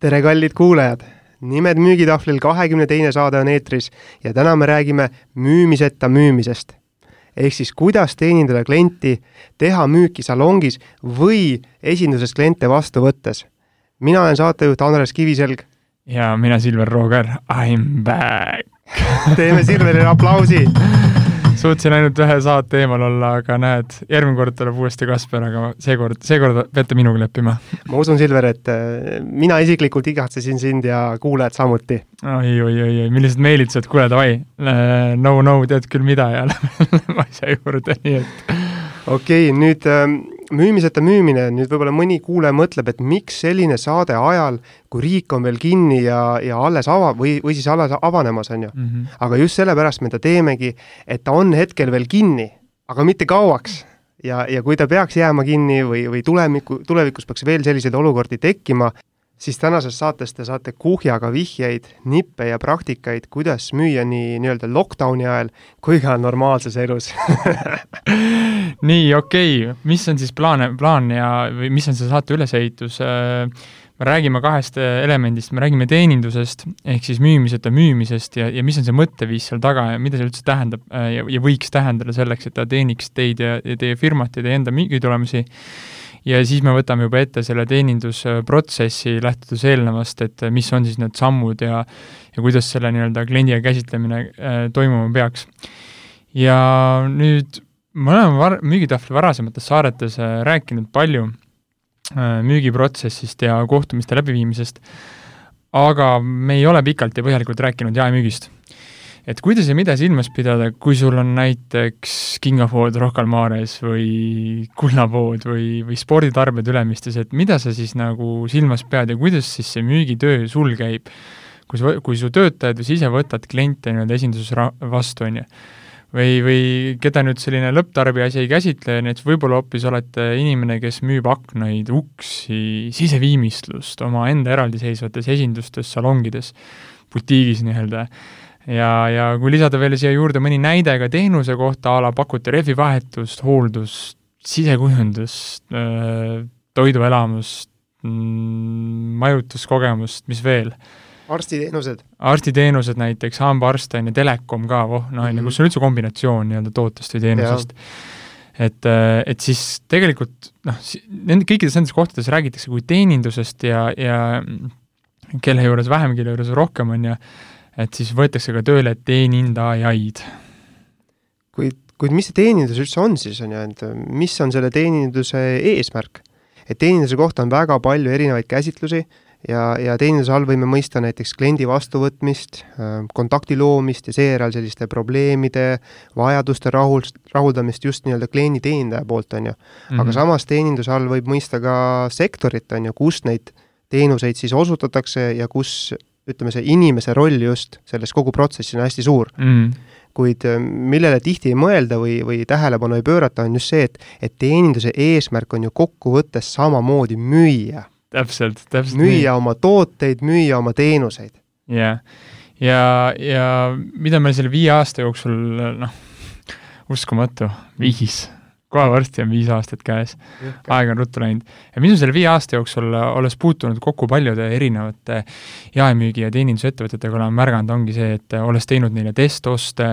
tere, kallid kuulajad! nimed müügitahvlil kahekümne teine saade on eetris ja täna me räägime müümiseta müümisest. ehk siis, kuidas teenindada klienti, teha müüki salongis või esinduses kliente vastu võttes. mina olen saatejuht Andres Kiviselg. ja mina, Silver Rooger, I m back teeme Silverile aplausi suutsin ainult ühe saate eemal olla, aga näed, järgmine kord tuleb uuesti Kasper, aga seekord, seekord peate minuga leppima. ma usun, Silver, et äh, mina isiklikult igatsesin sind ja kuulajad samuti. oi, oi, oi, oi, millised meelitused, kuule davai, äh, no, no tead küll mida ja lähme asja juurde, nii et. okei okay,, nüüd ähm, müümiseta müümine, nüüd võib-olla mõni kuulaja mõtleb, et miks selline saade ajal, kui riik on veel kinni ja, ja alles ava- või, või siis alles avanemas, on ju mm. -hmm. aga just sellepärast me ta teemegi, et ta on hetkel veel kinni, aga mitte kauaks. ja, ja kui ta peaks jääma kinni või, või tulemiku, tulevikus peaks veel selliseid olukordi tekkima, siis tänases saates te saate kuhjaga vihjeid, nippe ja praktikaid, kuidas müüa nii nii-öelda lockdowni ajal kui ka normaalses elus nii, okei okay., mis on siis plaan, plaan ja, või mis on see saate ülesehitus? me räägime kahest elemendist, me räägime teenindusest ehk siis müümiseta müümisest ja, ja mis on see mõtteviis seal taga ja mida see üldse tähendab ja, ja võiks tähendada selleks, et ta teeniks teid ja, ja teie firmat ja teie enda müügitulemusi ja siis me võtame juba ette selle teenindusprotsessi, lähtudes eelnevast, et mis on siis need sammud ja ja kuidas selle nii-öelda kliendiga käsitlemine äh, toimuma peaks. ja nüüd me oleme var-, müügitahvli varasemates saadetes äh, rääkinud palju äh, müügiprotsessist ja kohtumiste läbiviimisest, aga me ei ole pikalt ja põhjalikult rääkinud jaemüügist et kuidas ja mida silmas pidada, kui sul on näiteks kingapood Rocca al Mares või kullapood või, või sporditarbed Ülemistes, et mida sa siis nagu silmas pead ja kuidas siis see müügitöö sul käib? kui sa, kui su töötajad või sa ise võtad kliente nii-öelda esinduses vastu, on ju, või, või keda nüüd selline lõpptarbija asi ei käsitle, näiteks võib-olla hoopis olete inimene, kes müüb aknaid, uksi, siseviimistlust omaenda eraldiseisvates esindustes, salongides, butiigis nii-öelda ja, ja kui lisada veel siia juurde mõni näide ka teenuse kohta, a la pakute rehvivahetust, hooldust, sisekujundust, toiduelamust, mm, majutuskogemust, mis veel? arstiteenused. arstiteenused näiteks, hambaarst on ju, telekom ka, voh, noh, on ju, kus on üldse kombinatsioon nii-öelda tootest või teenusest. et, et siis tegelikult noh, nende, kõikides nendes kohtades räägitakse kui teenindusest ja, ja kelle juures vähem, kelle juures rohkem, on ju, et siis võetakse ka tööle teenindajaid. kuid, kuid mis see teenindus üldse on siis, on ju, et mis on selle teeninduse eesmärk? et teeninduse kohta on väga palju erinevaid käsitlusi ja, ja teeninduse all võime mõista näiteks kliendi vastuvõtmist, kontakti loomist ja seejärel selliste probleemide, vajaduste rahul, rahuldamist just nii-öelda kliendi teenindaja poolt, on ju. aga mhm. samas teeninduse all võib mõista ka sektorit, on ju, kus neid teenuseid siis osutatakse ja kus ütleme, see inimese roll just selles kogu protsessis on hästi suur mm. kuid äh, millele tihti ei mõelda või, või tähelepanu ei pöörata, on just see, et, et teeninduse eesmärk on ju kokkuvõttes samamoodi müüa. täpselt, täpselt müüa nii. oma tooteid, müüa oma teenuseid. jah, ja, ja, ja mida me selle viie aasta jooksul, noh, uskumatu, viis kohe varsti on viis aastat käes, aeg on ruttu läinud. ja mis on selle viie aasta jooksul, olles puutunud kokku paljude erinevate jaemüügi- ja teenindusettevõtetega, olen märganud, ongi see, et olles teinud neile testoste,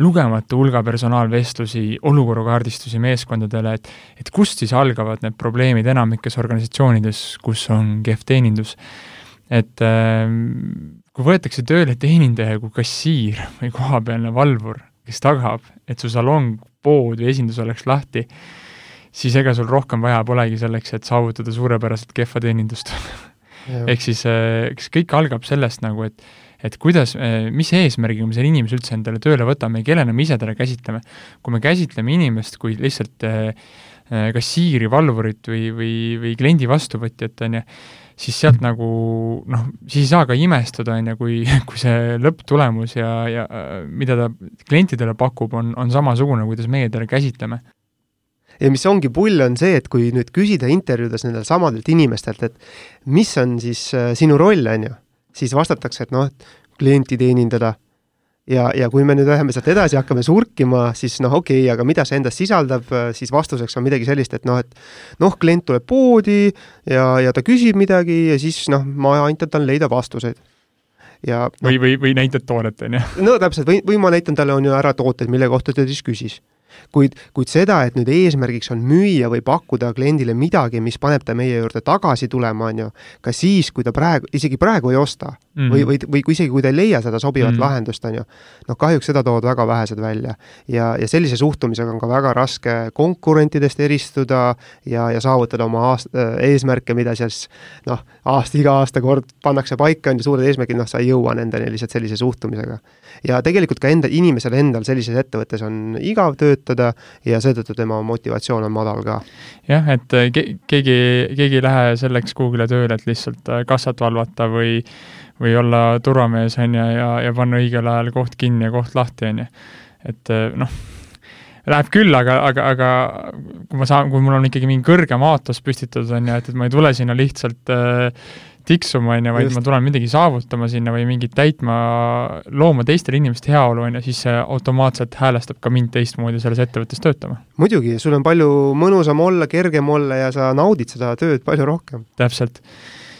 lugematu hulga personaalvestlusi, olukorrakaardistusi meeskondadele, et et kust siis algavad need probleemid enamikes organisatsioonides, kus on kehv teenindus. et äh, kui võetakse tööle teenindaja kui kassiir või kohapealne valvur, kes tagab, et su salong pood või esindus oleks lahti, siis ega sul rohkem vaja polegi selleks, et saavutada suurepäraselt kehva teenindust ehk siis eks kõik algab sellest nagu, et et kuidas, mis eesmärgiga me selle inimese üldse endale tööle võtame ja kellena me ise teda käsitleme. kui me käsitleme inimest kui lihtsalt kassiiri, valvurit või, või, või kliendi vastuvõtjat, on ju, siis sealt nagu noh, siis ei saa ka imestada, on ju, kui, kui see lõpptulemus ja, ja mida ta klientidele pakub, on, on samasugune, kuidas meie teda käsitleme. ja mis ongi pull, on see, et kui nüüd küsida intervjuudes nendelt samadelt inimestelt, et mis on siis äh, sinu roll, on ju, siis vastatakse, et noh, et klienti teenindada, ja, ja kui me nüüd läheme sealt edasi, hakkame surkima, siis noh, okei okay,, aga mida see endas sisaldab, siis vastuseks on midagi sellist, et noh, et noh, klient tuleb poodi ja, ja ta küsib midagi ja siis noh, ma aitan tal leida vastuseid ja no, või, või, või näitad toodet, on ju? no täpselt, või, või ma näitan talle, on ju, ära tooted, mille kohta ta siis küsis kuid, kuid seda, et nüüd eesmärgiks on müüa või pakkuda kliendile midagi, mis paneb ta meie juurde tagasi tulema, on ju, ka siis, kui ta praegu, isegi praegu ei osta mm või, või, või kui isegi, kui ta ei leia seda sobivat mm lahendust, on ju, noh, kahjuks seda toovad väga vähesed välja. ja, ja sellise suhtumisega on ka väga raske konkurentidest eristuda ja, ja saavutada oma aast-, eesmärke, mida siis noh, aasta, iga aasta kord pannakse paika, on ju, suured eesmärgid, noh, sa ei jõua nendeni lihtsalt sellise suhtumisega. ja tegelikult ka enda, inimesel endal sellises ettevõttes on igav töötada ja seetõttu tema motivatsioon on madal ka. jah, et äh, ke-, keegi, keegi ei lähe selleks kuhugile tööle, et lihtsalt äh, kassat valvata või või olla turvamees, on ju, ja, ja panna õigel ajal koht kinni ja koht lahti, on ju. et äh, noh, läheb küll, aga, aga, aga kui ma saan, kui mul on ikkagi mingi kõrgem aatos püstitatud, on ju, et, et ma ei tule sinna lihtsalt äh, tiksuma, on ju, vaid Just. ma tulen midagi saavutama sinna või mingit täitma, looma teistele inimeste heaolu, on ju, siis see automaatselt häälestab ka mind teistmoodi selles ettevõttes töötama. muidugi, sul on palju mõnusam olla, kergem olla ja sa naudid seda tööd palju rohkem. täpselt.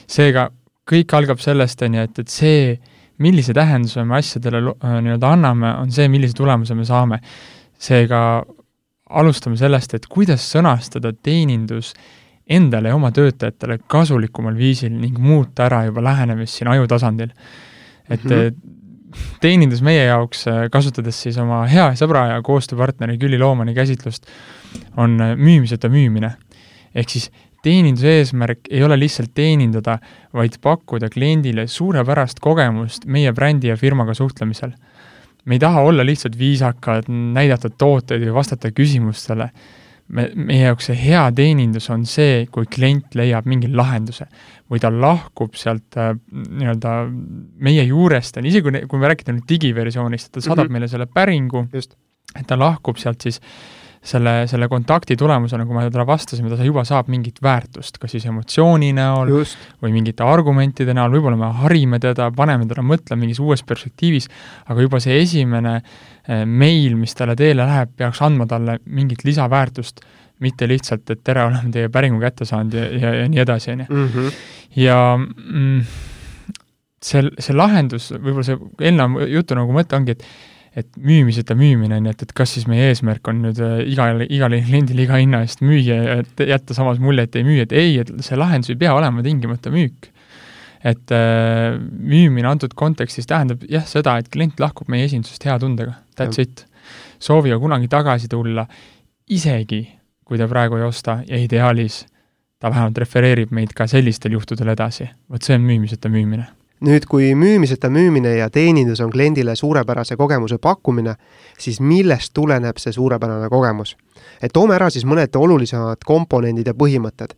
seega kõik algab sellest, on ju, et, et see, millise tähenduse me asjadele nii-öelda anname, on see, millise tulemuse me saame. seega alustame sellest, et kuidas sõnastada teenindus endale ja oma töötajatele kasulikumal viisil ning muuta ära juba lähenemist siin ajutasandil. et mm -hmm. teenindus meie jaoks, äh, kasutades siis oma hea sõbra ja koostööpartneri Külli Loomani käsitlust, on äh, müümiseta müümine. ehk siis teeninduse eesmärk ei ole lihtsalt teenindada, vaid pakkuda kliendile suurepärast kogemust meie brändi ja firmaga suhtlemisel. me ei taha olla lihtsalt viisakad, näidata tooteid või vastata küsimustele me, meie jaoks see hea teenindus on see, kui klient leiab mingi lahenduse või ta lahkub sealt äh, nii-öelda meie juurest, on isegi kui, kui me räägime nüüd digiversioonist, ta saadab mm -hmm. meile selle päringu, et ta lahkub sealt siis selle, selle kontakti tulemusena, kui me talle vastasime, ta juba saab mingit väärtust, kas siis emotsiooni näol Just. või mingite argumentide näol, võib-olla me harime teda, paneme teda mõtlema mingis uues perspektiivis, aga juba see esimene Eh, meil, mis talle teele läheb, peaks andma talle mingit lisaväärtust, mitte lihtsalt, et tere, oleme teie päringu kätte saanud ja, ja, ja nii edasi, on ju. Mhm. ja mm, see, see lahendus, võib-olla see eelneva jutu nagu mõte ongi, et et müümiseta müümine, nii et, et kas siis meie eesmärk on nüüd äh, igale, igale kliendile iga hinna eest müüa ja jätta samas mulje, et ei müü, et ei, et see lahendus ei pea olema tingimata müük et äh, müümine antud kontekstis tähendab jah, seda, et klient lahkub meie esindusest hea tundega, that's ja. it. sooviga kunagi tagasi tulla, isegi kui ta praegu ei osta ja ideaalis ta vähemalt refereerib meid ka sellistel juhtudel edasi, vot see on müümiseta müümine nüüd, kui müümiseta müümine ja teenindus on kliendile suurepärase kogemuse pakkumine, siis millest tuleneb see suurepärane kogemus? et toome ära siis mõned olulisemad komponendid ja põhimõtted.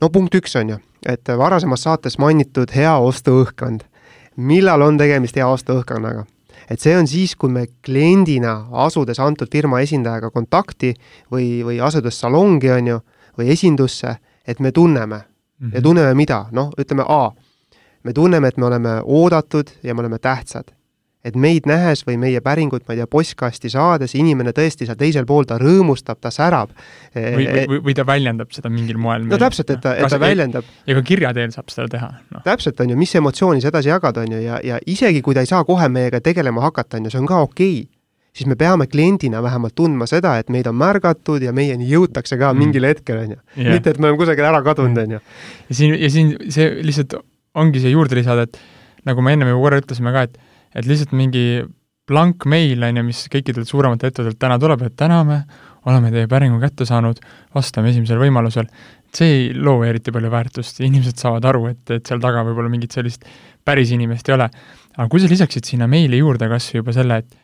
no punkt üks on ju, et varasemas saates mainitud hea ostuõhkkond. millal on tegemist hea ostuõhkkonnaga? et see on siis, kui me kliendina, asudes antud firma esindajaga kontakti või, või asudes salongi, on ju, või esindusse, et me tunneme mm. -hmm. ja mhm. tunneme mida? noh, ütleme A. me tunneme, et me oleme oodatud ja me oleme tähtsad et meid nähes või meie päringut, ma ei tea, postkasti saades, inimene tõesti seal teisel pool, ta rõõmustab, ta särab. või, või, või, või ta väljendab seda mingil moel. no täpselt, et ta, et ta väljendab. ja ka kirja teel saab seda teha no.. täpselt, on ju, mis emotsiooni sa edasi jagad, on ju, ja, ja isegi kui ta ei saa kohe meiega tegelema hakata, on ju, see on ka okei okay siis me peame kliendina vähemalt tundma seda, et meid on märgatud ja meieni jõutakse ka mm. mingil hetkel, on ju. mitte, et me oleme kusagil ära kadunud, on ju. ja siin, ja siin see lihtsalt ongi siia juurde lisada, et nagu me ennem juba korra ütlesime ka, et et lihtsalt mingi blank meil, on ju, mis kõikidelt suurematelt ettevõtetelt täna tuleb, et täname, oleme teie päringu kätte saanud, vastame esimesel võimalusel, see ei loo eriti palju väärtust, inimesed saavad aru, et, et seal taga võib-olla mingit sellist päris inimest ei ole. aga kui sa lisaksid sinna meili juurde kas või juba selle, et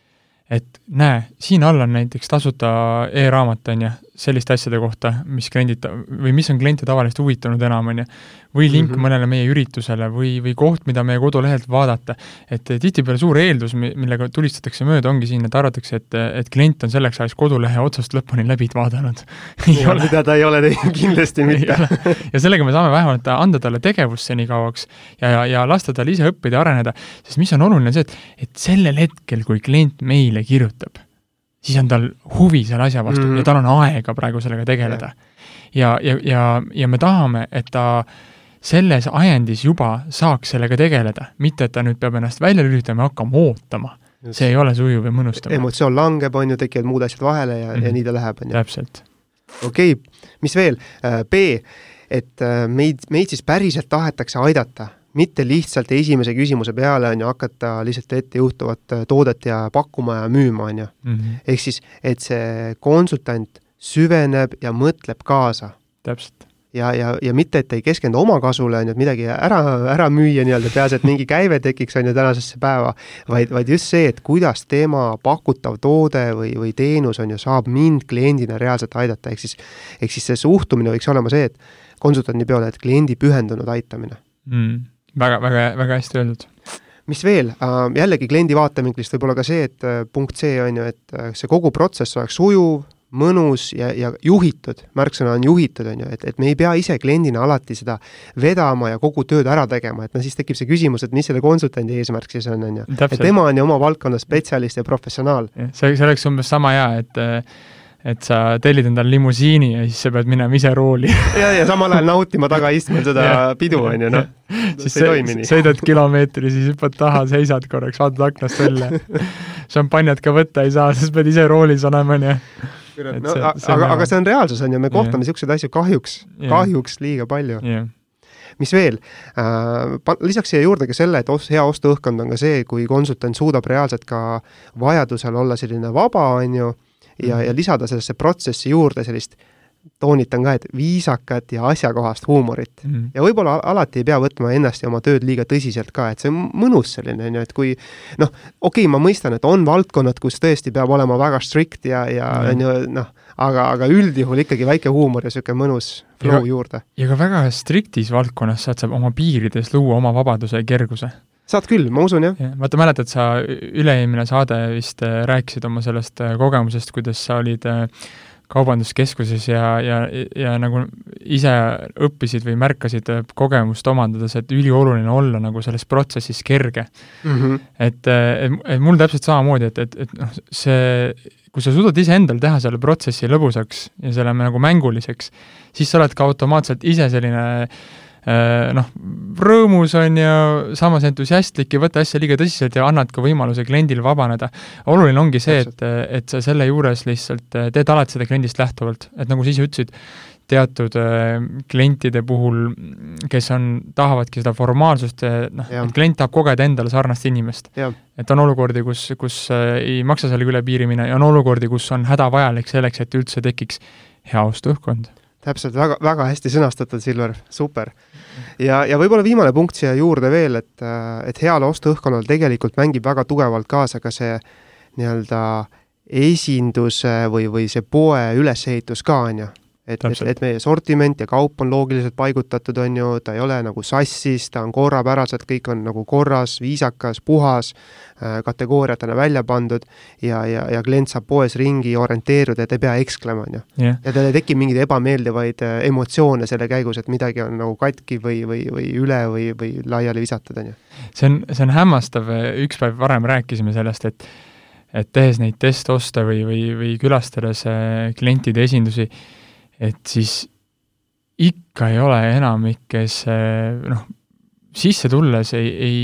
et näe, siin all on näiteks tasuta e-raamat, on ju, selliste asjade kohta, mis kliendid või mis on kliente tavaliselt huvitanud enam, on ju, või link mm -hmm. mõnele meie üritusele või, või koht, mida meie kodulehelt vaadata. et tihtipeale suur eeldus, millega tulistatakse mööda, ongi siin, et arvatakse, et, et klient on selleks ajaks kodulehe otsast lõpuni läbi vaadanud mida ta ei ole teinud, kindlasti mitte. ja sellega me saame vähemalt anda talle tegevust senikauaks ja, ja, ja lasta tal ise õppida ja areneda, sest mis on oluline, see, et, et sellel hetkel, kui klient meile kirjutab siis on tal huvi selle asja vastu mm -hmm. ja tal on aega praegu sellega tegeleda. ja, ja, ja, ja me tahame, et ta selles ajendis juba saaks sellega tegeleda, mitte et ta nüüd peab ennast välja lülitama ja hakkama ootama. see ei ole sujuv ja mõnustav. emotsioon langeb, on ju, tekivad muud asjad vahele ja mm, -hmm. ja mhm. nii ta läheb, on ju. täpselt. okei okay., mis veel? Äh, B, et äh, meid, meid siis päriselt tahetakse aidata mitte lihtsalt esimese küsimuse peale, on ju, hakata lihtsalt ettejuhtuvat äh, toodet ja pakkuma ja müüma, on ju. Mhm. ehk siis, et see konsultant süveneb ja mõtleb kaasa. täpselt. ja, ja, ja mitte, et ei keskendu omakasule, on ju, et midagi ära, ära müüa nii-öelda, peaasi, et mingi käive tekiks, on ju, tänasesse päeva, vaid, vaid just see, et kuidas tema pakutav toode või, või teenus, on ju, saab mind kliendina reaalselt aidata, ehk siis, ehk siis see suhtumine võiks olema see, et konsultandi peale, et kliendi pühendunud aitamine mm väga, väga, väga hästi öeldud. mis veel, äh, jällegi kliendi vaatevinklist võib-olla ka see, et äh, punkt C on ju, et äh, see kogu protsess oleks sujuv, mõnus ja, ja juhitud, märksõna on juhitud, on ju, et, et me ei pea ise kliendina alati seda vedama ja kogu tööd ära tegema, et no siis tekib see küsimus, et mis selle konsultandi eesmärk siis on, on ju. et tema on ju oma valdkonna spetsialist ja professionaal. see, see oleks umbes sama hea, et et sa tellid endale limusiini ja siis sa pead minema ise rooli. Ja, ja samal ajal nautima tagaistmel seda pidu, on ju, noh. siis see sõidad kilomeetri, siis hüppad taha, seisad korraks, vaatad aknast välja. Šampanjat ka võtta ei saa, sest pead ise roolis olema, on ju. no see, see aga, aga see on reaalsus, on ju, me kohtame niisuguseid asju kahjuks, kahjuks liiga palju. Yeah mis veel? Äh,, lisaks siia juurde ka selle, et os-, hea ostuõhkkond on ka see, kui konsultant suudab reaalselt ka vajadusel olla selline vaba, on ju, ja, ja lisada sellesse protsessi juurde sellist toonitan ka, et viisakat ja asjakohast huumorit mm. -hmm. ja võib-olla alati ei pea võtma ennast ja oma tööd liiga tõsiselt ka, et see on mõnus selline, on ju, et kui noh, okei okay,, ma mõistan, et on valdkonnad, kus tõesti peab olema väga strict ja, ja mhm. on ju noh, aga, aga üldjuhul ikkagi väike huumor ja niisugune mõnus flow ja, juurde. ja ka väga striktis valdkonnas saad sa oma piirides luua oma vabaduse ja kerguse saad küll, ma usun, jah ja,. vaata, mäletad sa, üle-eelmine saade vist äh, rääkisid oma sellest äh, kogemusest, kuidas sa olid äh, kaubanduskeskuses ja, ja, ja nagu ise õppisid või märkasid kogemust omandades, et ülioluline olla nagu selles protsessis kerge mm. -hmm. et, et, et mul täpselt samamoodi, et, et, et noh, see, kui sa suudad iseendal teha selle protsessi lõbusaks ja selle nagu mänguliseks, siis sa oled ka automaatselt ise selline äh, Äh, noh, rõõmus on ju, samas entusiastlik, ei võta asja liiga tõsiselt ja annad ka võimaluse kliendil vabaneda. oluline ongi see, et, et sa selle juures lihtsalt äh, teed alati seda kliendist lähtuvalt, et nagu sa ise ütlesid, teatud äh, klientide puhul, kes on, tahavadki seda formaalsust, noh, et klient tahab kogeda endale sarnast inimest. et on olukordi, kus, kus ei maksa sellega üle piiri minna ja on olukordi, kus on hädavajalik selleks, et üldse tekiks hea ostuõhkkond täpselt, väga, väga hästi sõnastatud, Silver, super. Ja, ja võib-olla viimane punkt siia juurde veel, et, et heal ostuõhkkonnal tegelikult mängib väga tugevalt kaasa ka see nii-öelda esinduse või, või see poe ülesehitus ka, on ju et, et, et meie sortiment ja kaup on loogiliselt paigutatud, on ju, ta ei ole nagu sassis, ta on korrapäraselt, kõik on nagu korras, viisakas, puhas, äh, kategooriatena välja pandud ja, ja, ja klient saab poes ringi orienteeruda ja ta ei pea eksklema, on ju. ja tal ei teki mingeid ebameeldivaid äh, emotsioone selle käigus, et midagi on nagu katki või, või, või üle või, või laiali visatud, on ju. see on, see on hämmastav, üks päev varem rääkisime sellest, et et tehes neid testoste või, või, või külastades äh, klientide esindusi, et siis ikka ei ole enamik, kes noh, sisse tulles ei, ei,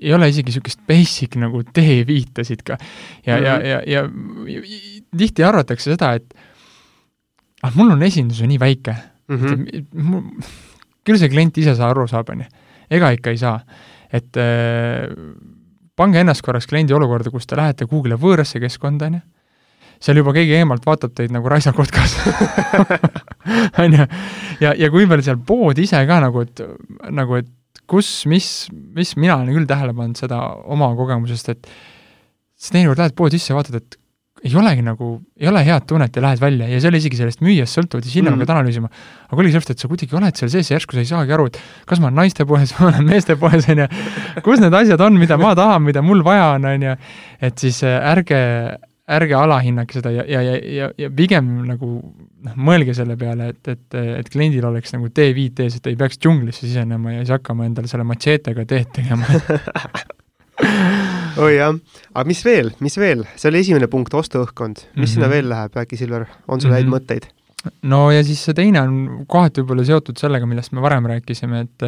ei ole isegi niisugust basic nagu teeviitasid ka. ja mm, -hmm. ja, ja, ja, ja tihti arvatakse seda, et ah, mul on esindus ju nii väike mm, -hmm. küll see klient ise saa aru saab, on ju. ega ikka ei saa. et äh, pange ennast korraks kliendi olukorda, kus te lähete kuhugile võõrasse keskkonda, on ju seal juba keegi eemalt vaatab teid nagu raisakotkas on ju, ja, ja kuivõrd seal pood ise ka nagu, et nagu, et kus, mis, mis mina olen küll tähele pannud seda oma kogemusest, et sa teinekord lähed poodi sisse ja vaatad, et ei olegi nagu, ei ole head tunnet ja lähed välja. Ja see oli isegi sellest müüjast sõltuvalt ja sinna mm. pead analüüsima. aga oligi sellepärast, et sa kuidagi oled seal sees ja järsku sa ei saagi aru, et kas ma olen naiste poes või ma olen meeste poes, on ju, kus need asjad on, mida ma tahan, mida mul vaja on, on ju, et siis äh, ärge, ärge alahinnake seda ja, ja, ja, ja, ja pigem nagu noh, mõelge selle peale, et, et, et kliendil oleks nagu tee viit ees, et ei peaks džunglisse sisenema ja siis hakkama endale selle matšeetega teed tegema oi jah, aga mis veel, mis veel, see oli esimene punkt, ostuõhkkond, mis mm -hmm. sinna veel läheb, äkki Silver, on sul häid mm -hmm. mõtteid? no ja siis see teine on kohati võib-olla seotud sellega, millest me varem rääkisime, et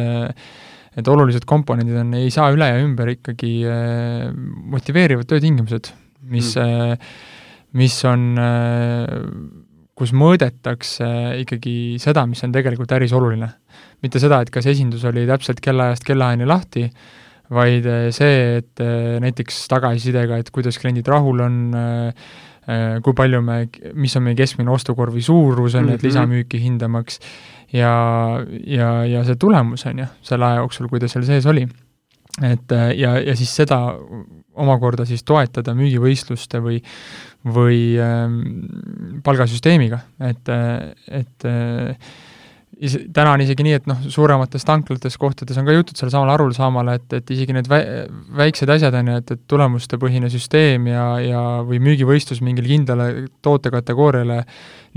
et olulised komponendid on, ei saa üle ja ümber ikkagi äh, motiveerivad töötingimused, mis mm., mis on, kus mõõdetakse ikkagi seda, mis on tegelikult äris oluline. mitte seda, et kas esindus oli täpselt kellaajast kellaajani lahti, vaid äh, see, et äh, näiteks tagasisidega, et kuidas kliendid rahul on, äh, kui palju me, mis on meie keskmine ostukorvi suurus, on ju, et mhm. lisamüüki hindamaks, ja, ja, ja see tulemus, on ju, selle aja jooksul, kui ta seal sees oli. et ja, ja siis seda omakorda siis toetada müügivõistluste või, või ähm, palgasüsteemiga, et, et is-, täna on isegi nii, et noh, suuremates tanklates kohtades on ka jõutud sellel arul saamale, et, et isegi need vä-, väiksed asjad, on ju, et, et tulemustepõhine süsteem ja, ja või müügivõistlus mingile kindlale tootekategooriale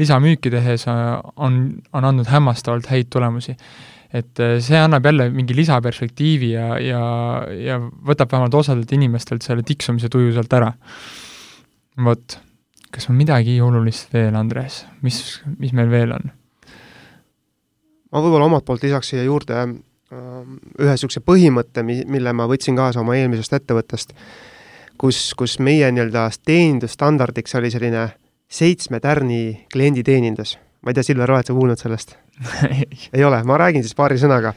lisamüüki tehes äh, on, on andnud hämmastavalt häid tulemusi. Et äh, see annab jälle mingi lisaperspektiivi ja, ja, ja võtab vähemalt osadelt inimestelt selle tiksumise tuju sealt ära. vot, kas on midagi olulist veel, Andres, mis, mis meil veel on? ma võib-olla omalt poolt lisaks siia juurde äh, ühe niisuguse põhimõtte, mi-, mille ma võtsin kaasa oma eelmisest ettevõttest, kus, kus meie nii-öelda teenindusstandardiks oli selline seitsme tärni klienditeenindus. ma ei tea, Silver, oled sa kuulnud sellest ei ole, ma räägin siis paari sõnaga.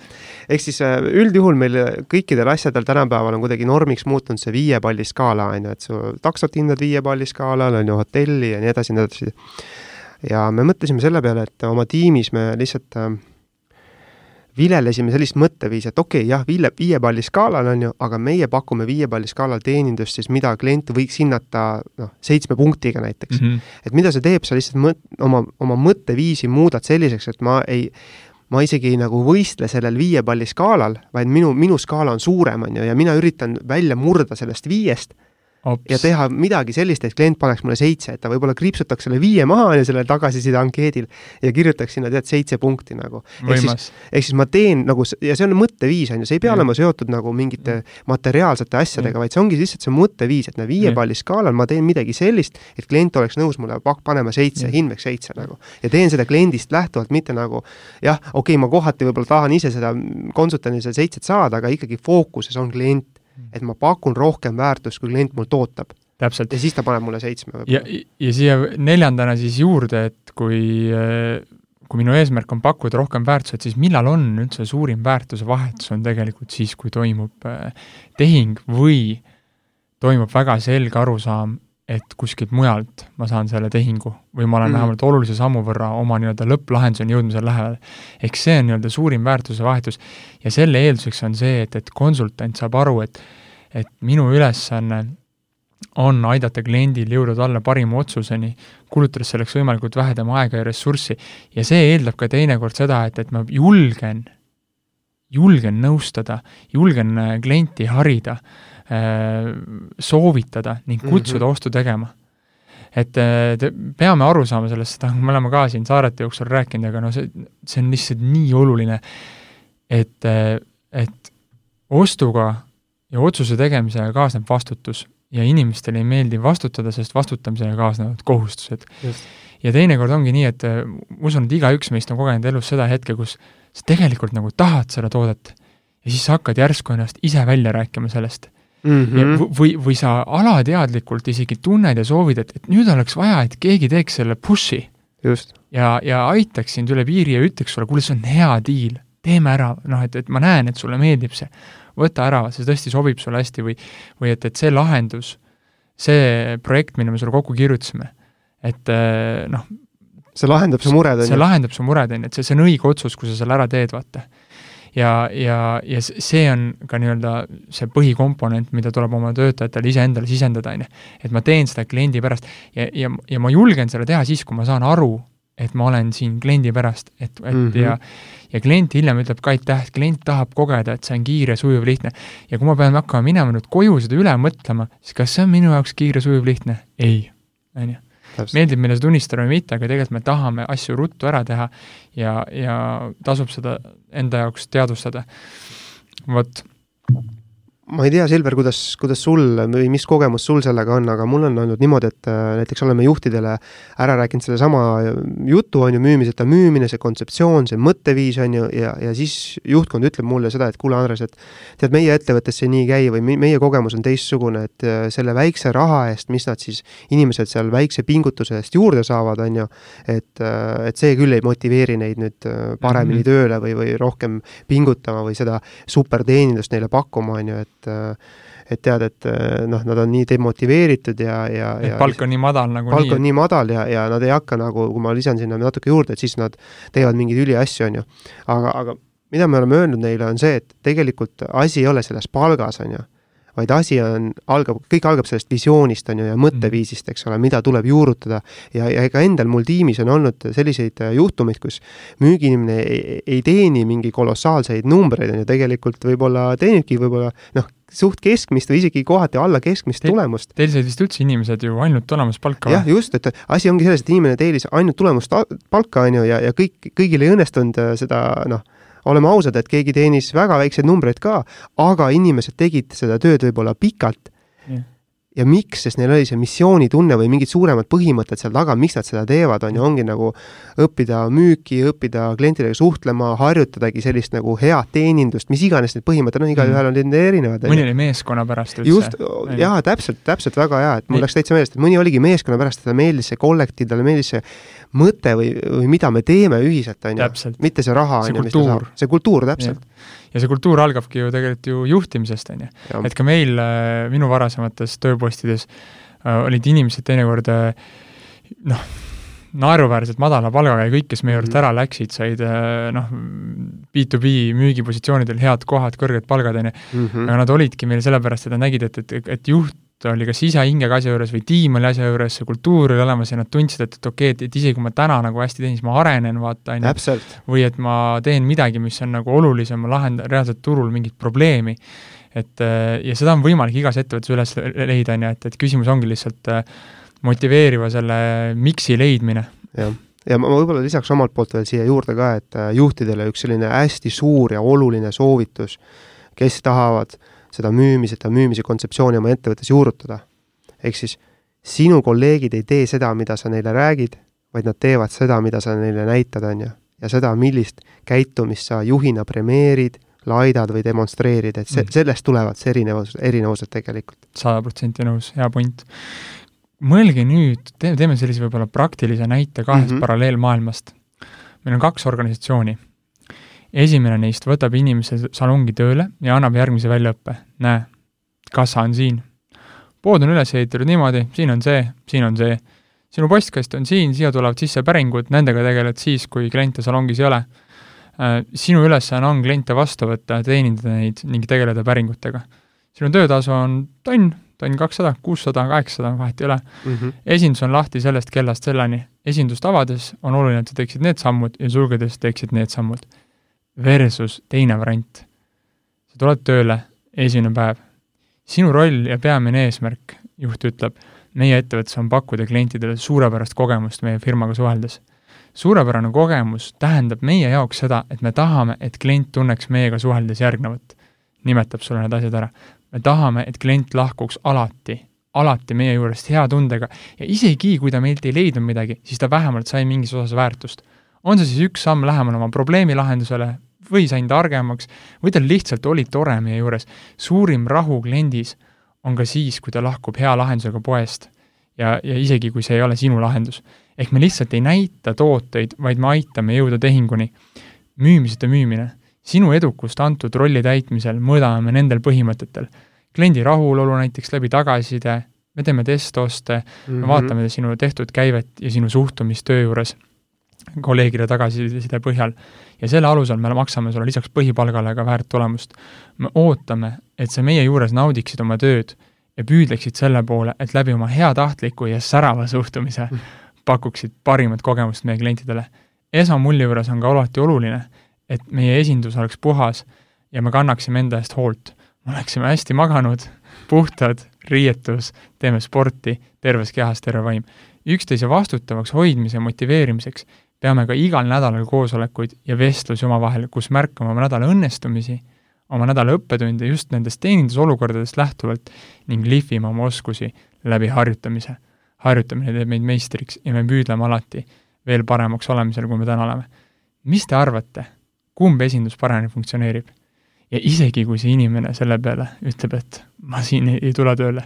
ehk siis äh, üldjuhul meil kõikidel asjadel tänapäeval on kuidagi normiks muutunud see viie palli skaala, on ju, et su taksot hindad viie palli skaalal, on ju, hotelli ja nii edasi ja nii edasi. ja me mõtlesime selle peale, et oma tiimis me lihtsalt äh, vilelesime sellist mõtteviisi, et okei okay,, jah, viie, viie palli skaalal on ju, aga meie pakume viie palli skaalal teenindust siis, mida klient võiks hinnata noh, seitsme punktiga näiteks mm. -hmm. et mida see teeb, sa lihtsalt mõt-, oma, oma mõtteviisi muudad selliseks, et ma ei, ma isegi ei nagu võistle sellel viie palli skaalal, vaid minu, minu skaala on suurem, on ju, ja mina üritan välja murda sellest viiest Ops. ja teha midagi sellist, et klient paneks mulle seitse, et ta võib-olla kriipsutaks selle viie maha ja sellel tagasiside ankeedil ja kirjutaks sinna tead seitse punkti nagu. ehk siis, ehk siis ma teen nagu, ja see on mõtteviis, on ju, see ei pea olema seotud nagu mingite materiaalsete asjadega, vaid see ongi lihtsalt see mõtteviis, et näe, viie palli skaalal ma teen midagi sellist, et klient oleks nõus mulle panema seitse, hindeks seitse nagu. ja teen seda kliendist lähtuvalt, mitte nagu jah, okei okay,, ma kohati võib-olla tahan ise seda konsultandina seda seitset saada, aga ikkagi fookuses on klient et ma pakun rohkem väärtust, kui klient mult ootab. täpselt. ja siis ta paneb mulle seitsme võib-olla. ja, ja siia neljandana siis juurde, et kui kui minu eesmärk on pakkuda rohkem väärtust, siis millal on üldse suurim väärtuse vahetus, on tegelikult siis, kui toimub äh, tehing või toimub väga selge arusaam, et kuskilt mujalt ma saan selle tehingu või ma olen mm. vähemalt olulise sammu võrra oma nii-öelda lõpplahenduseni jõudmisel lähedal. ehk see on nii-öelda suurim väärtuse vahetus ja selle eelduseks on see, et, et konsultant saab aru, et et minu ülesanne on aidata kliendil jõuda talle parima otsuseni, kulutades selleks võimalikult vähe tema aega ja ressurssi. ja see eeldab ka teinekord seda, et, et ma julgen, julgen nõustada, julgen äh, klienti harida soovitada ning kutsuda mm -hmm. ostu tegema. et äh, te, peame aru saama sellest, seda me oleme ka siin saarete jooksul rääkinud, aga no see, see on lihtsalt nii oluline, et, äh, et ostuga ja otsuse tegemisega kaasneb vastutus ja inimestele ei meeldi vastutada, sest vastutamisega kaasnevad kohustused. ja teinekord ongi nii, et ma usun, et igaüks meist on kogenud elus seda hetke, kus sa tegelikult nagu tahad seda toodet ja siis sa hakkad järsku ennast ise välja rääkima sellest mm. -hmm. või, või sa alateadlikult isegi tunned ja soovid, et, et nüüd oleks vaja, et keegi teeks selle push'i. ja, ja aitaks sind üle piiri ja ütleks sulle, kuule, see on hea diil, teeme ära, noh, et, et ma näen, et sulle meeldib see. võta ära, see tõesti sobib sulle hästi või, või et, et see lahendus, see projekt, mille me sulle kokku kirjutasime, et eh, noh, see lahendab su mured, on ju? see lahendab su mured, on ju, et see, see on õige otsus, kui sa selle ära teed, vaata ja, ja, ja see on ka nii-öelda see põhikomponent, mida tuleb oma töötajatele iseendale sisendada, on ju. et ma teen seda kliendi pärast ja, ja, ja ma julgen seda teha siis, kui ma saan aru, et ma olen siin kliendi pärast, et, et mm -hmm. ja ja klient hiljem ütleb ka aitäh, et klient tahab kogeda, et see on kiire, sujuv, lihtne. ja kui ma pean hakkama minema nüüd koju seda üle mõtlema, siis kas see on minu jaoks kiire, sujuv, lihtne? ei, on ju. Meeldib meile seda tunnistada või mitte, aga tegelikult me tahame asju ruttu ära teha ja, ja tasub seda enda jaoks teadvustada. vot ma ei tea, Silver, kuidas, kuidas sul või mis kogemus sul sellega on, aga mul on olnud niimoodi, et äh, näiteks oleme juhtidele ära rääkinud sellesama jutu, on ju, müümiseta müümine, see kontseptsioon, see mõtteviis, on ju, ja, ja siis juhtkond ütleb mulle seda, et kuule, Andres, et tead, meie ettevõttes see nii ei käi või meie kogemus on teistsugune, et äh, selle väikse raha eest, mis nad siis, inimesed seal väikse pingutuse eest juurde saavad, on ju, et, äh, et see küll ei motiveeri neid nüüd paremini mm -hmm. tööle või, või rohkem pingutama või seda superteenindust neile pakkuma, on ju, et et et tead, et noh, nad on nii demotiveeritud ja, ja, ja palk on nii madal nagu palk nii. on nii madal ja, ja nad ei hakka nagu, kui ma lisan sinna natuke juurde, et siis nad teevad mingeid üliasju, on ju. aga, aga mida me oleme öelnud neile, on see, et tegelikult asi ei ole selles palgas, on ju vaid asi on, algab, kõik algab sellest visioonist, on ju, ja mõtteviisist, eks ole, mida tuleb juurutada. ja, ja ega endal mul tiimis on olnud selliseid äh, juhtumeid, kus müügiinimene ei, ei teeni mingi kolossaalseid numbreid, on ju, tegelikult võib-olla teenibki võib-olla noh, suht keskmist või isegi kohati alla keskmist Te, tulemust. Teil said vist üldse inimesed ju ainult tulemuspalka? jah, just, et asi ongi selles, et inimene teenis ainult tulemust palka, on ju, ja, ja kõik, kõigil ei õnnestunud äh, seda noh, oleme ausad, et keegi teenis väga väikseid numbreid ka, aga inimesed tegid seda tööd võib-olla pikalt. Yeah ja miks, sest neil oli see missioonitunne või mingid suuremad põhimõtted seal taga, miks nad seda teevad, on ju, ongi nagu õppida müüki, õppida klientidega suhtlema, harjutadagi sellist nagu head teenindust, mis iganes need põhimõtted on, igalühel on need erinevad. mõni oli meeskonna pärast üldse. just, jaa, täpselt, täpselt, väga hea, et mul läks täitsa meelest, et mõni oligi meeskonna pärast, talle meeldis see kollektiiv, talle meeldis see mõte või, või mida me teeme ühiselt, on ju, mitte see raha, on ju, mis ta saab. see kultuur, täpselt. Ja see kultuur algabki ju tegelikult ju juhtimisest, on ju. et ka meil, äh, minu varasemates tööpostides äh, olid inimesed teinekord äh, noh, naeruväärselt madala palgaga ja kõik, kes meie juurest mm. ära läksid, said noh, B2B müügipositsioonidel head kohad, kõrged palgad, on ju, mhm. aga nad olidki meil sellepärast, et nad nägid, et, et, et juht ta oli kas ise hingega asja juures või tiim oli asja juures, see kultuur oli olemas ja nad tundsid, et, et okei okay,, et, et isegi kui ma täna nagu hästi teen, siis ma arenen, vaata, on ju. või et ma teen midagi, mis on nagu olulisem, ma lahendan reaalselt turul mingit probleemi. et äh, ja seda on võimalik igas ettevõttes üles leida, on ju, et, et küsimus ongi lihtsalt äh, motiveeriva selle miks'i leidmine. jah ja ma võib-olla lisaks omalt poolt veel siia juurde ka, et äh, juhtidele üks selline hästi suur ja oluline soovitus, kes tahavad seda müümiseta müümise kontseptsiooni oma ettevõttes juurutada. ehk siis sinu kolleegid ei tee seda, mida sa neile räägid, vaid nad teevad seda, mida sa neile näitad, on ju. ja seda, millist käitumist sa juhina premeerid, laidad või demonstreerid, et see, mm. sellest tulevad see erinevus, erinevused tegelikult. sada protsenti nõus, hea point. mõelge nüüd, teeme, teeme sellise võib-olla praktilise näite kahest mm -hmm. paralleelmaailmast. meil on kaks organisatsiooni esimene neist võtab inimese salongi tööle ja annab järgmise väljaõppe. näe, kassa on siin. pood on üles ehitatud niimoodi, siin on see, siin on see. sinu postkast on siin, siia tulevad sisse päringud, nendega tegeled siis, kui kliente salongis ei ole. Äh, sinu ülesanne on kliente vastu võtta, teenindada neid ning tegeleda päringutega. sinu töötasu on tonn, tonn kakssada, kuussada, kaheksasada, vahet ei ole mm. -hmm. esindus on lahti sellest kellast selleni. esindust avades on oluline, et sa teeksid need sammud ja sulgedes teeksid need sammud versus teine variant. sa tuled tööle, esimene päev. sinu roll ja peamine eesmärk, juht ütleb, meie ettevõttes on pakkuda klientidele suurepärast kogemust meie firmaga suheldes. suurepärane kogemus tähendab meie jaoks seda, et me tahame, et klient tunneks meiega suheldes järgnevat. nimetab sulle need asjad ära. me tahame, et klient lahkuks alati, alati meie juurest hea tundega ja isegi, kui ta meilt ei leidnud midagi, siis ta vähemalt sai mingis osas väärtust on see siis üks samm lähemal oma probleemi lahendusele, või sain targemaks, või tal lihtsalt oli tore meie juures. suurim rahu kliendis on ka siis, kui ta lahkub hea lahendusega poest. ja, ja isegi, kui see ei ole sinu lahendus. ehk me lihtsalt ei näita tooteid, vaid me aitame jõuda tehinguni. müümiseta müümine. sinu edukust antud rolli täitmisel mõõdame me nendel põhimõtetel. kliendi rahulolu näiteks läbi tagasiside, me teeme testoste mm, -hmm. me mhm. vaatame sinu tehtud käivet ja sinu suhtumist töö juures kolleegide tagasiside põhjal ja selle alusel me maksame sulle lisaks põhipalgale ka väärt tulemust. me ootame, et sa meie juures naudiksid oma tööd ja püüdleksid selle poole, et läbi oma heatahtliku ja särava suhtumise mm. pakuksid parimat kogemust meie klientidele. esmamulje juures on ka alati oluline, et meie esindus oleks puhas ja me kannaksime enda eest hoolt. me oleksime hästi maganud, puhtad, riietus, teeme sporti, terves kehas terve vaim. üksteise vastutavaks hoidmise ja motiveerimiseks peame ka igal nädalal koosolekuid ja vestlusi omavahel, kus märkame oma nädala õnnestumisi, oma nädala õppetunde just nendest teenindusolukordadest lähtuvalt ning lihvime oma oskusi läbi harjutamise. harjutamine teeb meid meistriks ja me püüdleme alati veel paremaks olemisel, kui me täna oleme. mis te arvate, kumb esindus paremini funktsioneerib? ja isegi, kui see inimene selle peale ütleb, et ma siin ei, ei tule tööle,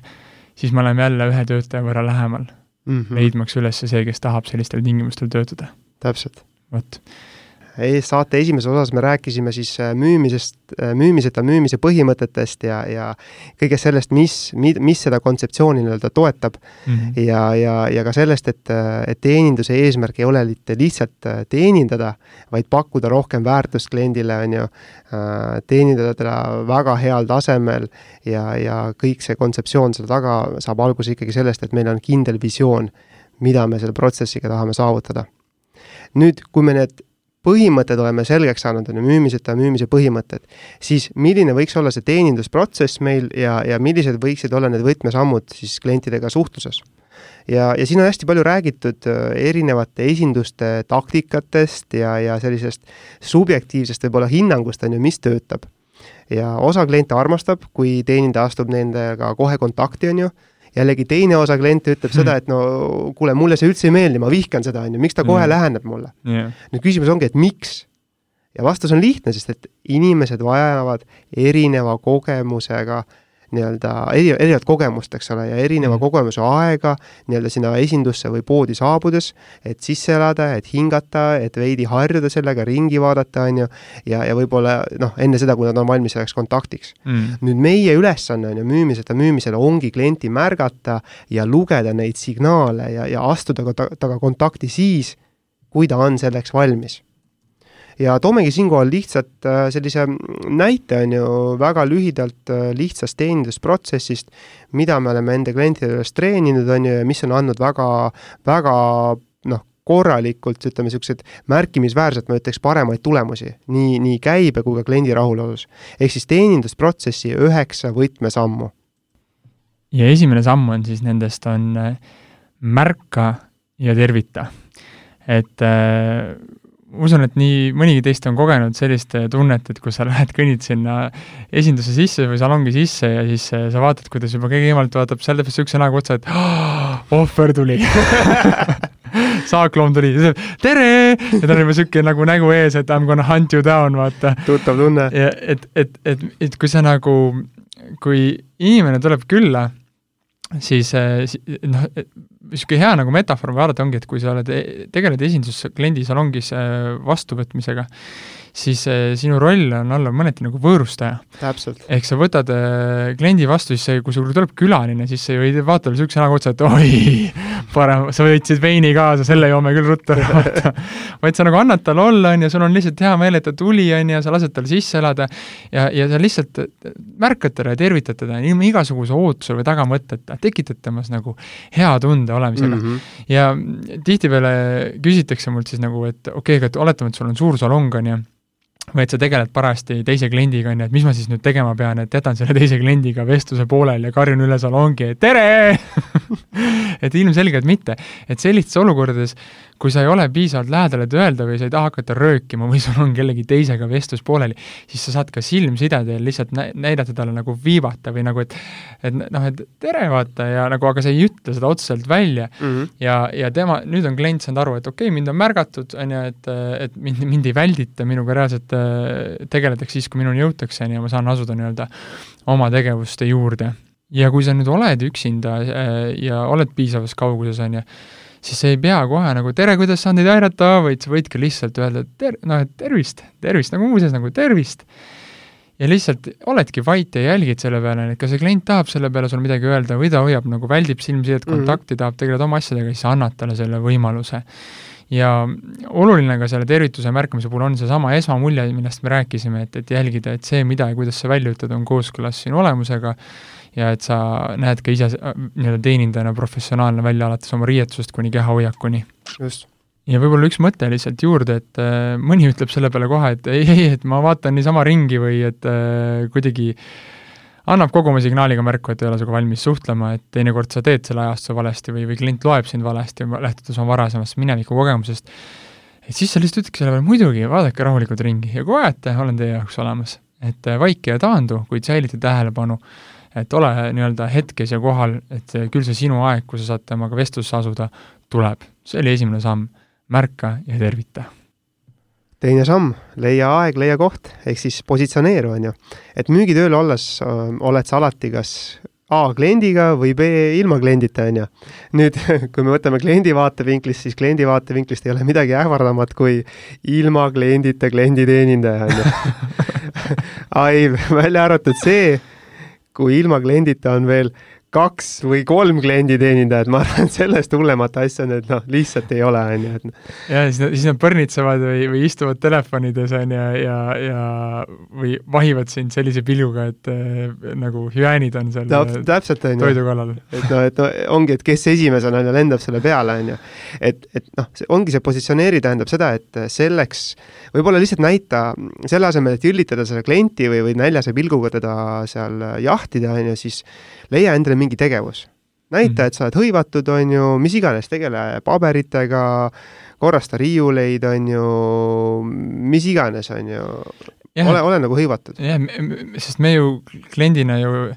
siis me oleme jälle ühe töötaja võrra lähemal mm, -hmm. leidmaks üles see, kes tahab sellistel tingimustel töötada täpselt. vot saate esimeses osas me rääkisime siis äh, müümisest, äh, müümiseta müümise põhimõtetest ja, ja kõigest sellest, mis, mis seda kontseptsiooni nii-öelda toetab mm. -hmm. ja, ja, ja ka sellest, et, et teeninduse eesmärk ei ole mitte lihtsalt äh, teenindada, vaid pakkuda rohkem väärtust kliendile, on ju, teenindada teda väga heal tasemel ja, ja kõik see kontseptsioon selle taga saab alguse ikkagi sellest, et meil on kindel visioon, mida me selle protsessiga tahame saavutada nüüd, kui me need põhimõtted oleme selgeks saanud, on ju, müümiseta müümise põhimõtted, siis milline võiks olla see teenindusprotsess meil ja, ja millised võiksid olla need võtmesammud siis klientidega suhtluses? ja, ja siin on hästi palju räägitud äh, erinevate esinduste taktikatest ja, ja sellisest subjektiivsest võib-olla hinnangust, on ju, mis töötab. ja osa kliente armastab, kui teenindaja astub nendega kohe kontakti, on ju, jällegi teine osa kliente ütleb hmm. seda, et no kuule, mulle see üldse ei meeldi, ma vihkan seda, on ju, miks ta kohe hmm. läheneb mulle yeah.? nüüd küsimus ongi, et miks? ja vastus on lihtne, sest et inimesed vajavad erineva kogemusega äh, nii-öelda eri, erinevat kogemust, eks ole, ja erineva mm. kogemuse aega nii-öelda sinna esindusse või poodi saabudes, et sisse elada, et hingata, et veidi harjuda sellega, ringi vaadata, on ju, ja, ja võib-olla noh, enne seda, kui nad on valmis selleks kontaktiks. Mm.. nüüd meie ülesanne on ju müümiseta müümisel ongi klienti märgata ja lugeda neid signaale ja, ja astuda temaga kontakti siis, kui ta on selleks valmis ja toomegi siinkohal lihtsalt äh, sellise näite, on ju, väga lühidalt äh, lihtsast teenindusprotsessist, mida me oleme enda klientide juures treeninud, on ju, ja mis on andnud väga, väga noh, korralikult, ütleme, niisugused märkimisväärselt, ma ütleks, paremaid tulemusi nii, nii käibe kui ka kliendi rahulolus. ehk siis teenindusprotsessi üheksa võtmesammu. ja esimene samm on siis nendest, on äh, märka ja tervita. et äh, usun, et nii mõnigi teist on kogenud sellist tunnet, et kui sa lähed, kõnnid sinna esinduse sisse või salongi sisse ja siis äh, sa vaatad, kuidas juba keegi eemalt vaatab selle peale niisuguse näoga otsa, et oh, ohver tuli saakloom tuli, tere! ja tal on juba niisugune nagu nägu ees, et I m gonna hunt you down, vaata. tuttav tunne. ja et, et, et, et kui sa nagu, kui inimene tuleb külla, siis äh, noh, niisugune hea nagu metafoor vaadata ongi, et kui sa oled, e-, tegeled esindus kliendi salongis vastuvõtmisega, siis äh, sinu roll on olla mõneti nagu võõrustaja. ehk sa võtad äh, kliendi vastu, siis see, kui sul tuleb külaline, siis sa ju ei vaata talle niisuguse näoga otsa, et oi, parem, sa võtsid veini kaasa, selle joome küll ruttu vaata. vaid sa nagu annad talle olla, on ju, sul on lihtsalt hea meel, et ta tuli, on ju, sa lased tal sisse elada ja, ja sa lihtsalt märkad teda ja tervitad teda ilma igasuguse ootuse või tagamõtteta, tekitad temas nagu hea tunde olemisega mm. -hmm. ja tihtipeale küsitakse mult siis nagu, et okei okay,, aga oletame, et sul on suur salong, on ju, või et sa tegeled parajasti teise kliendiga, on ju, et mis ma siis nüüd tegema pean, et jätan selle teise kliendiga vestluse pooleli ja karjun üle salongi, et tere et ilmselgelt mitte. et sellistes olukordades, kui sa ei ole piisavalt lähedal, et öelda või sa ei taha hakata röökima või sul on kellegi teisega vestlus pooleli, siis sa saad ka silmside teel lihtsalt nä-, näidata talle nagu viivata või nagu, et et noh, et tere, vaata, ja nagu, aga sa ei ütle seda otseselt välja mm. -hmm. ja, ja tema, nüüd on klient saanud aru, et okei okay,, mind on märgatud, on ju, et, et mind, mind ei väldita, minuga reaalselt äh, tegeletakse siis, kui minuni jõutakse, on ju, ja ma saan asuda nii-öelda oma tegevuste juurde. ja kui sa nüüd oled üksinda äh, ja oled piisavas kauguses, on ju, siis sa ei pea kohe nagu tere, kuidas saan teid aidata, vaid sa võidki lihtsalt öelda ter-, noh, et tervist, tervist, nagu muuseas nagu tervist. ja lihtsalt oledki vait ja jälgid selle peale, et kas see klient tahab selle peale sul midagi öelda või ta hoiab nagu, väldib silmsidet, kontakti mm, -hmm. tahab tegeleda oma asjadega, siis sa annad talle selle võimaluse. ja oluline ka selle tervituse märkamise puhul on seesama esmamulje, millest me rääkisime, et, et jälgida, et see, mida ja kuidas sa välja ütled, on kooskõlas sinu olemusega ja et sa näed ka ise nii-öelda teenindajana professionaalne välja, alates oma riietusest kuni kehahoiakuni. just ja võib-olla üks mõte lihtsalt juurde, et äh, mõni ütleb selle peale kohe, et ei, ei, et ma vaatan niisama ringi või et äh, kuidagi annab kogu oma signaaliga märku, et ei ole sinuga valmis suhtlema, et teinekord sa teed selle ajastuse valesti või, või klient loeb sind valesti, lähtudes oma varasemast mineviku kogemusest, et siis sa lihtsalt ütledki selle peale, muidugi, vaadake rahulikult ringi ja kui vajate, olen teie jaoks olemas. et äh, vaike ja taandu, kuid säilita tähelepanu, et ole nii-öelda hetkes ja kohal, et küll see sinu aeg, kui sa saad temaga vestlusse asuda, tuleb. see oli esimene samm märka ja tervita. teine samm, leia aeg, leia koht, ehk siis positsioneeru, on ju. et müügitööl olles öö, oled sa alati kas A kliendiga või B ilma kliendita, on ju. nüüd, kui me võtame kliendi vaatevinklist, siis kliendi vaatevinklist ei ole midagi ähvardamat kui ilma kliendita klienditeenindaja, on ju. ai, välja arvatud see, kui ilma kliendita on veel kaks või kolm klienditeenindajat, ma arvan, et sellest hullemat asja nüüd noh, lihtsalt ei ole, on ju, et ja siis, siis nad põrnitsevad või, või istuvad telefonides, on ju, ja, ja või vahivad sind sellise pilguga, et äh, nagu hüäänid on seal Täp, täpselt, on ju. toidu kallal. et noh, et no ongi, et kes esimesena on ju lendab selle peale, on ju. et, et noh, see ongi see positsioneeri tähendab seda, et selleks võib-olla lihtsalt näita, selle asemel, et jüllitada seda klienti või, või näljase pilguga teda seal jahtida, on ju, siis leia endale mingi tegevus. näita, mhm. et sa oled hõivatud, on ju, mis iganes, tegele paberitega, korrasta riiuleid, on ju, mis iganes, on ju. ole, ole nagu hõivatud. jah, sest me ju kliendina ju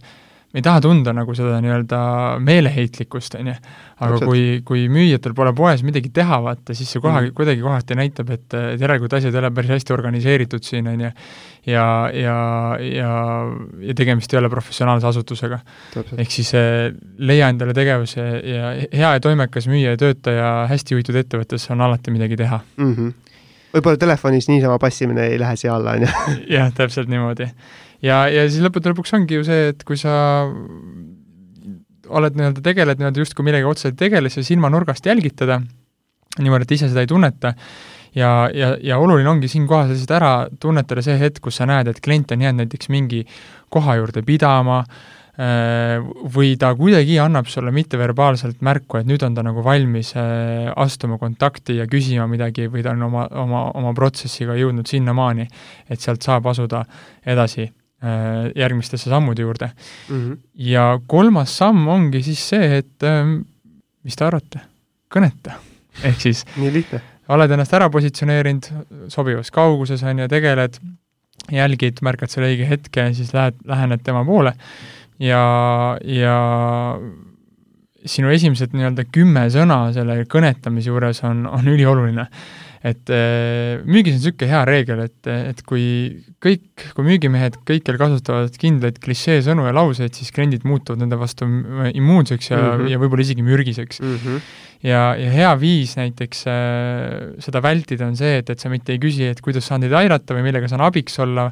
me ei taha tunda nagu seda nii-öelda meeleheitlikkust, on ju. aga Absolut. kui, kui müüjatel pole poes midagi teha, vaata, siis see kohe mm. kuidagi kohati näitab, et, et järelikult asjad ei ole päris hästi organiseeritud siin, on ju. ja, ja, ja, ja tegemist ei ole professionaalse asutusega. ehk siis eh, leia endale tegevuse ja hea ja toimekas müüja ja töötaja hästi juhitud ettevõttes on alati midagi teha mm. -hmm võib-olla telefonis niisama passimine ei lähe siia alla, on ju. jah, täpselt niimoodi ja, ja siis lõppude lõpuks ongi ju see, et kui sa oled nii-öelda, tegeled nii-öelda justkui millegagi otseselt ei tegele, siis silmanurgast jälgid teda, niimoodi, et ise seda ei tunneta, ja, ja, ja oluline ongi siinkohal lihtsalt ära tunnetada see hetk, kus sa näed, et klient on jäänud näiteks mingi koha juurde pidama, äh, või ta kuidagi annab sulle mitteverbaalselt märku, et nüüd on ta nagu valmis äh, astuma kontakti ja küsima midagi või ta on oma, oma, oma protsessiga jõudnud sinnamaani, et sealt saab asuda edasi järgmistesse sammude juurde mm. -hmm. ja kolmas samm ongi siis see, et ähm, mis te arvate, kõneta. ehk siis nii lihtne. oled ennast ära positsioneerinud sobivas kauguses, on ju, tegeled, jälgid, märkad selle õige hetke, siis lähed, lähened tema poole ja, ja sinu esimesed nii-öelda kümme sõna selle kõnetamise juures on, on ülioluline et äh, müügis on niisugune hea reegel, et, et kui kõik, kui müügimehed kõikjal kasutavad kindlaid klišeesõnu ja lauseid, siis kliendid muutuvad nende vastu immuunseks ja mm, -hmm. ja võib-olla isegi mürgiseks mm. -hmm. ja, ja hea viis näiteks äh, seda vältida on see, et, et sa mitte ei küsi, et kuidas saan teid aidata või millega saan abiks olla,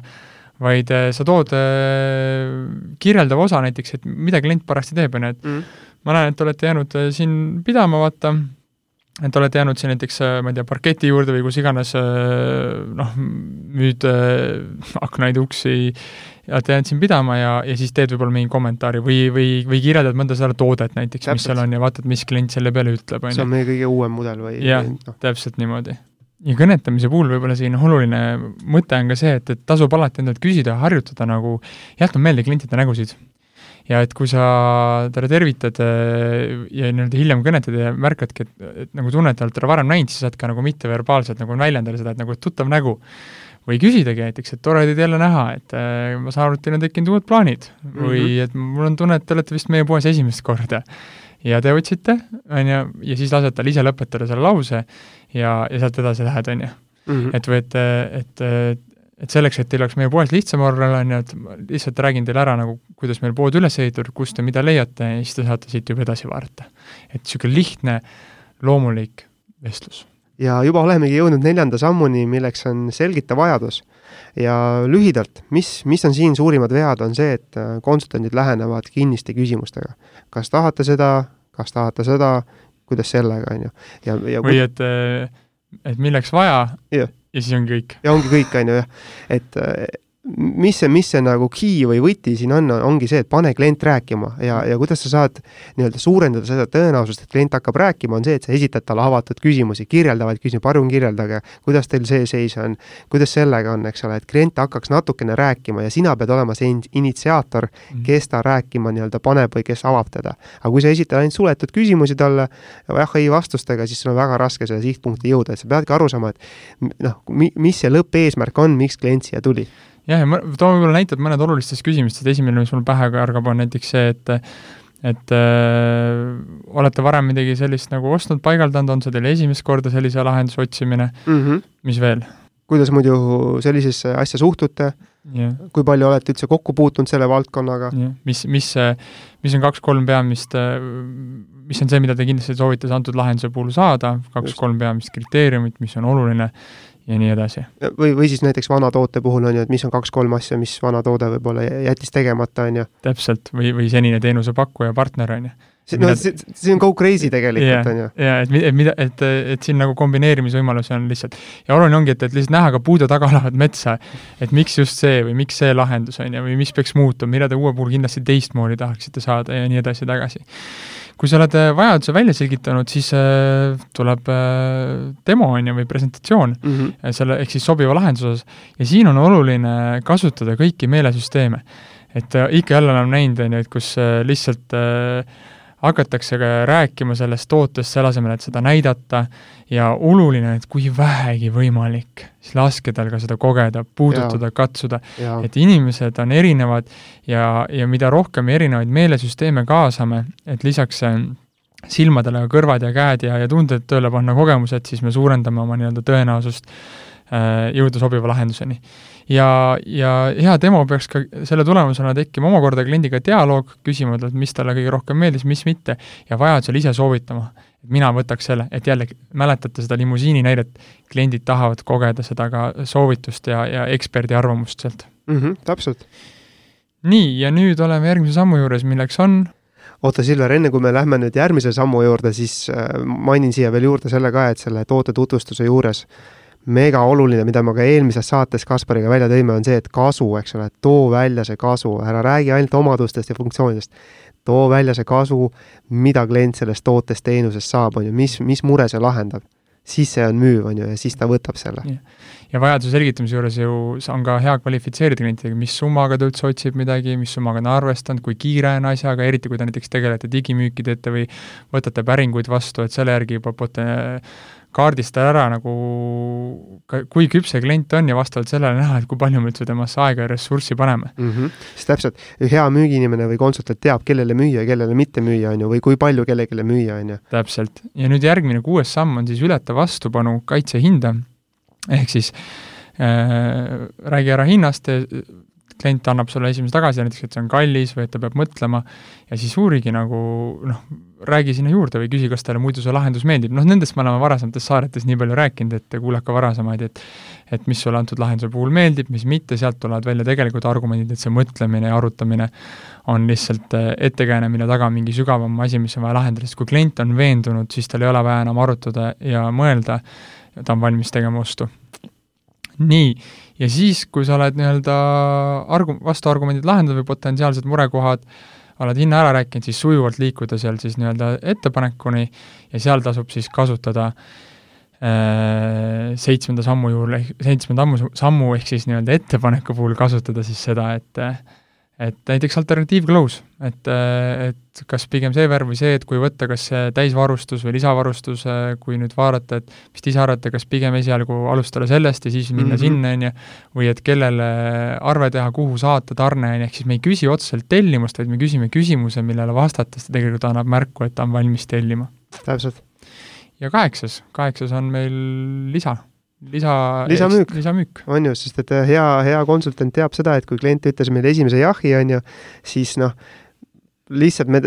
vaid äh, sa tood äh, kirjeldava osa näiteks, et mida klient parajasti teeb, on ju, et mm -hmm. ma näen, et te olete jäänud äh, siin pidama, vaata, et oled jäänud siin näiteks, äh, ma ei tea, parketi juurde või kus iganes äh, noh, müüd äh, aknaid, uksi ja oled jäänud siin pidama ja, ja siis teed võib-olla mingi kommentaari või, või, või kirjeldad mõnda seda toodet näiteks, mis seal on ja vaatad, mis klient selle peale ütleb, on ju. see on meie kõige uuem mudel või? jah no., täpselt niimoodi. ja kõnetamise puhul võib-olla selline oluline mõte on ka see, et, et tasub alati endalt küsida ja harjutada nagu, jätma meelde klientide nägusid ja et kui sa talle tervitad äh, ja nii-öelda hiljem kõnetad ja märkadki, et, et nagu tunned, et oled teda varem näinud, siis saad ka nagu mitteverbaalselt nagu väljendada seda, et nagu et tuttav nägu. või küsidagi näiteks, et tore teid jälle näha, et äh, ma saan aru, et teil on tekkinud uued plaanid mm -hmm. või et mul on tunne, et te olete vist meie poes esimest korda. ja te otsite, on ju, ja siis lased tal ise lõpetada selle lause ja, ja sealt edasi lähed, on ju. Mhm. et või et, et, et et selleks, et teil oleks meie poes lihtsam olla, on ju, et ma lihtsalt räägin teile ära nagu, kuidas meil pood üles ehitatud, kust te mida leiate ja siis te saate siit juba edasi vaadata. et niisugune lihtne, loomulik vestlus. ja juba olemegi jõudnud neljanda sammuni, milleks on selgita vajadus. ja lühidalt, mis, mis on siin suurimad vead, on see, et äh, konsultandid lähenevad kinniste küsimustega. kas tahate seda, kas tahate seda, kuidas sellega, on ju, ja, ja või et äh, et milleks vaja Jah. Ja siis ongi kõik. ja ongi kõik, on ju, jah. et äh, mis see, mis see nagu key või võti siin on, ongi see, et pane klient rääkima ja, ja kuidas sa saad nii-öelda suurendada seda tõenäosust, et klient hakkab rääkima, on see, et sa esitad talle avatud küsimusi, kirjeldavaid küsimusi, palun kirjeldage, kuidas teil see seis on, kuidas sellega on, eks ole, et klient hakkaks natukene rääkima ja sina pead olema see in initsiaator, Mhm. kes ta rääkima nii-öelda paneb või kes avab teda. aga kui sa esitad ainult suletud küsimusi talle, jah-ei vastustega, siis sul on väga raske selle sihtpunkti jõuda, et sa peadki aru saama, et noh, mi-, mis see lõppeesmärk on, miks klient siia tuli jah, ja ma toon võib-olla näited mõned olulistest küsimustest, esimene, mis mul pähe kargab, on näiteks see, et et äh, olete varem midagi sellist nagu ostnud, paigaldanud, on see teil esimest korda sellise lahenduse otsimine, mm. -hmm. mis veel? kuidas muidu sellisesse asja suhtute, jah, kui palju olete üldse kokku puutunud selle valdkonnaga? jah, mis, mis, mis on kaks-kolm peamist, mis on see, mida te kindlasti soovite antud lahenduse puhul saada, kaks-kolm peamist kriteeriumit, mis on oluline ja nii edasi. või, või siis näiteks vana toote puhul on ju, et mis on kaks-kolm asja, mis vana toode võib-olla jättis tegemata, on ju. täpselt, või, või senine teenusepakkuja, partner, on ju see, no see, see on go crazy tegelikult, on ju. jaa, et, et mida, et, et siin nagu kombineerimisvõimalusi on lihtsalt, ja oluline ongi, et, et lihtsalt näha ka puude taga olevat metsa, et miks just see või miks see lahendus, on ju, või mis peaks muutuma, mida te uue puhul kindlasti teistmoodi tahaksite saada ja nii edasi-tagasi. Kui sa oled vajaduse välja selgitanud, siis äh, tuleb äh, demo, on ju, või presentatsioon mm -hmm. selle, ehk siis sobiva lahenduse osas, ja siin on oluline kasutada kõiki meelesüsteeme. et äh, ikka jälle olen näinud, on ju, et kus äh, lihtsalt äh, hakatakse ka rääkima sellest tootest selle asemel, et seda näidata. Ja oluline, et kui vähegi võimalik, siis laske tal ka seda kogeda, puudutada, katsuda, et inimesed on erinevad ja, ja mida rohkem erinevaid meelesüsteeme kaasame, et lisaks silmadele kõrvad ja käed ja, ja tunded tööle panna kogemused, siis me suurendame oma nii-öelda tõenäosust äh, jõuda sobiva lahenduseni ja, ja hea demo peaks ka selle tulemusena tekkima omakorda kliendiga dialoog, küsima talt, mis talle kõige rohkem meeldis, mis mitte, ja vajadusel ise soovitama. mina võtaks selle, et jälle, mäletate seda limusiini näidet, kliendid tahavad kogeda seda ka soovitust ja, ja eksperdi arvamust sealt mm. -hmm, täpselt. nii, ja nüüd oleme järgmise sammu juures, milleks on oota, Silver, enne kui me lähme nüüd järgmise sammu juurde, siis äh, mainin siia veel juurde selle ka, et selle toote tutvustuse juures mega oluline, mida me ka eelmises saates Kaspariga välja tõime, on see, et kasu, eks ole, too välja see kasu, ära räägi ainult omadustest ja funktsioonidest. too välja see kasu, mida klient sellest tootest, teenusest saab, on ju, mis, mis mure see lahendab. siis see on müüv, on ju, ja siis ta võtab selle. ja vajaduse selgitamise juures ju on ka hea kvalifitseerida klientidega, mis summaga ta üldse otsib midagi, mis summaga on arvestanud, kui kiire on asjaga, eriti kui te näiteks tegelete digimüüki teete või võtate päringuid vastu, et selle järgi juba pot-, kaardistada ära nagu kui küps see klient on ja vastavalt sellele näha, et kui palju me üldse temasse aega ja ressurssi paneme mm. -hmm. sest täpselt, hea müügiinimene või konsultant teab, kellele müüa ja kellele mitte müüa, on ju, või kui palju kellelegi müüa, on ju. täpselt, ja nüüd järgmine kuues samm on siis ületa vastupanu kaitse hinda, ehk siis äh, räägi ära hinnast, klient annab sulle esimese tagasi, näiteks et see on kallis või et ta peab mõtlema, ja siis uurigi nagu noh, räägi sinna juurde või küsi, kas talle muidu see lahendus meeldib, noh nendest me oleme varasemates saadetes nii palju rääkinud, et kuulake varasemaid, et et mis sulle antud lahenduse puhul meeldib, mis mitte, sealt tulevad välja tegelikult argumendid, et see mõtlemine ja arutamine on lihtsalt ettekääne, mille taga on mingi sügavam asi, mis on vaja lahendada, sest kui klient on veendunud, siis tal ei ole vaja enam arutada ja mõelda, ta on valmis tegema ostu. nii, ja siis, kui sa oled nii-öelda argu-, vastuargumendid lahendanud või potentsiaalsed murekohad, oled hinna ära rääkinud, siis sujuvalt liikuda seal siis nii-öelda ettepanekuni ja seal tasub siis kasutada äh, seitsmenda sammu juurde, seitsmenda ammu, sammu ehk siis nii-öelda ettepaneku puhul kasutada siis seda, et et näiteks alternatiivklaus, et, et kas pigem see värv või see, et kui võtta kas täisvarustus või lisavarustus, kui nüüd vaadata, et mis te ise arvate, kas pigem esialgu alustada sellest ja siis minna mm -hmm. sinna, on ju, või et kellele arve teha, kuhu saata tarne, on ju, ehk siis me ei küsi otseselt tellimust, vaid me küsime küsimuse, millele vastates ta tegelikult annab märku, et ta on valmis tellima. täpselt. ja kaheksas, kaheksas on meil lisa lisa, lisamüük, lisamüük., on ju, sest et hea, hea konsultant teab seda, et kui klient ütles meile esimese jahi, on ju, siis noh, lihtsalt me,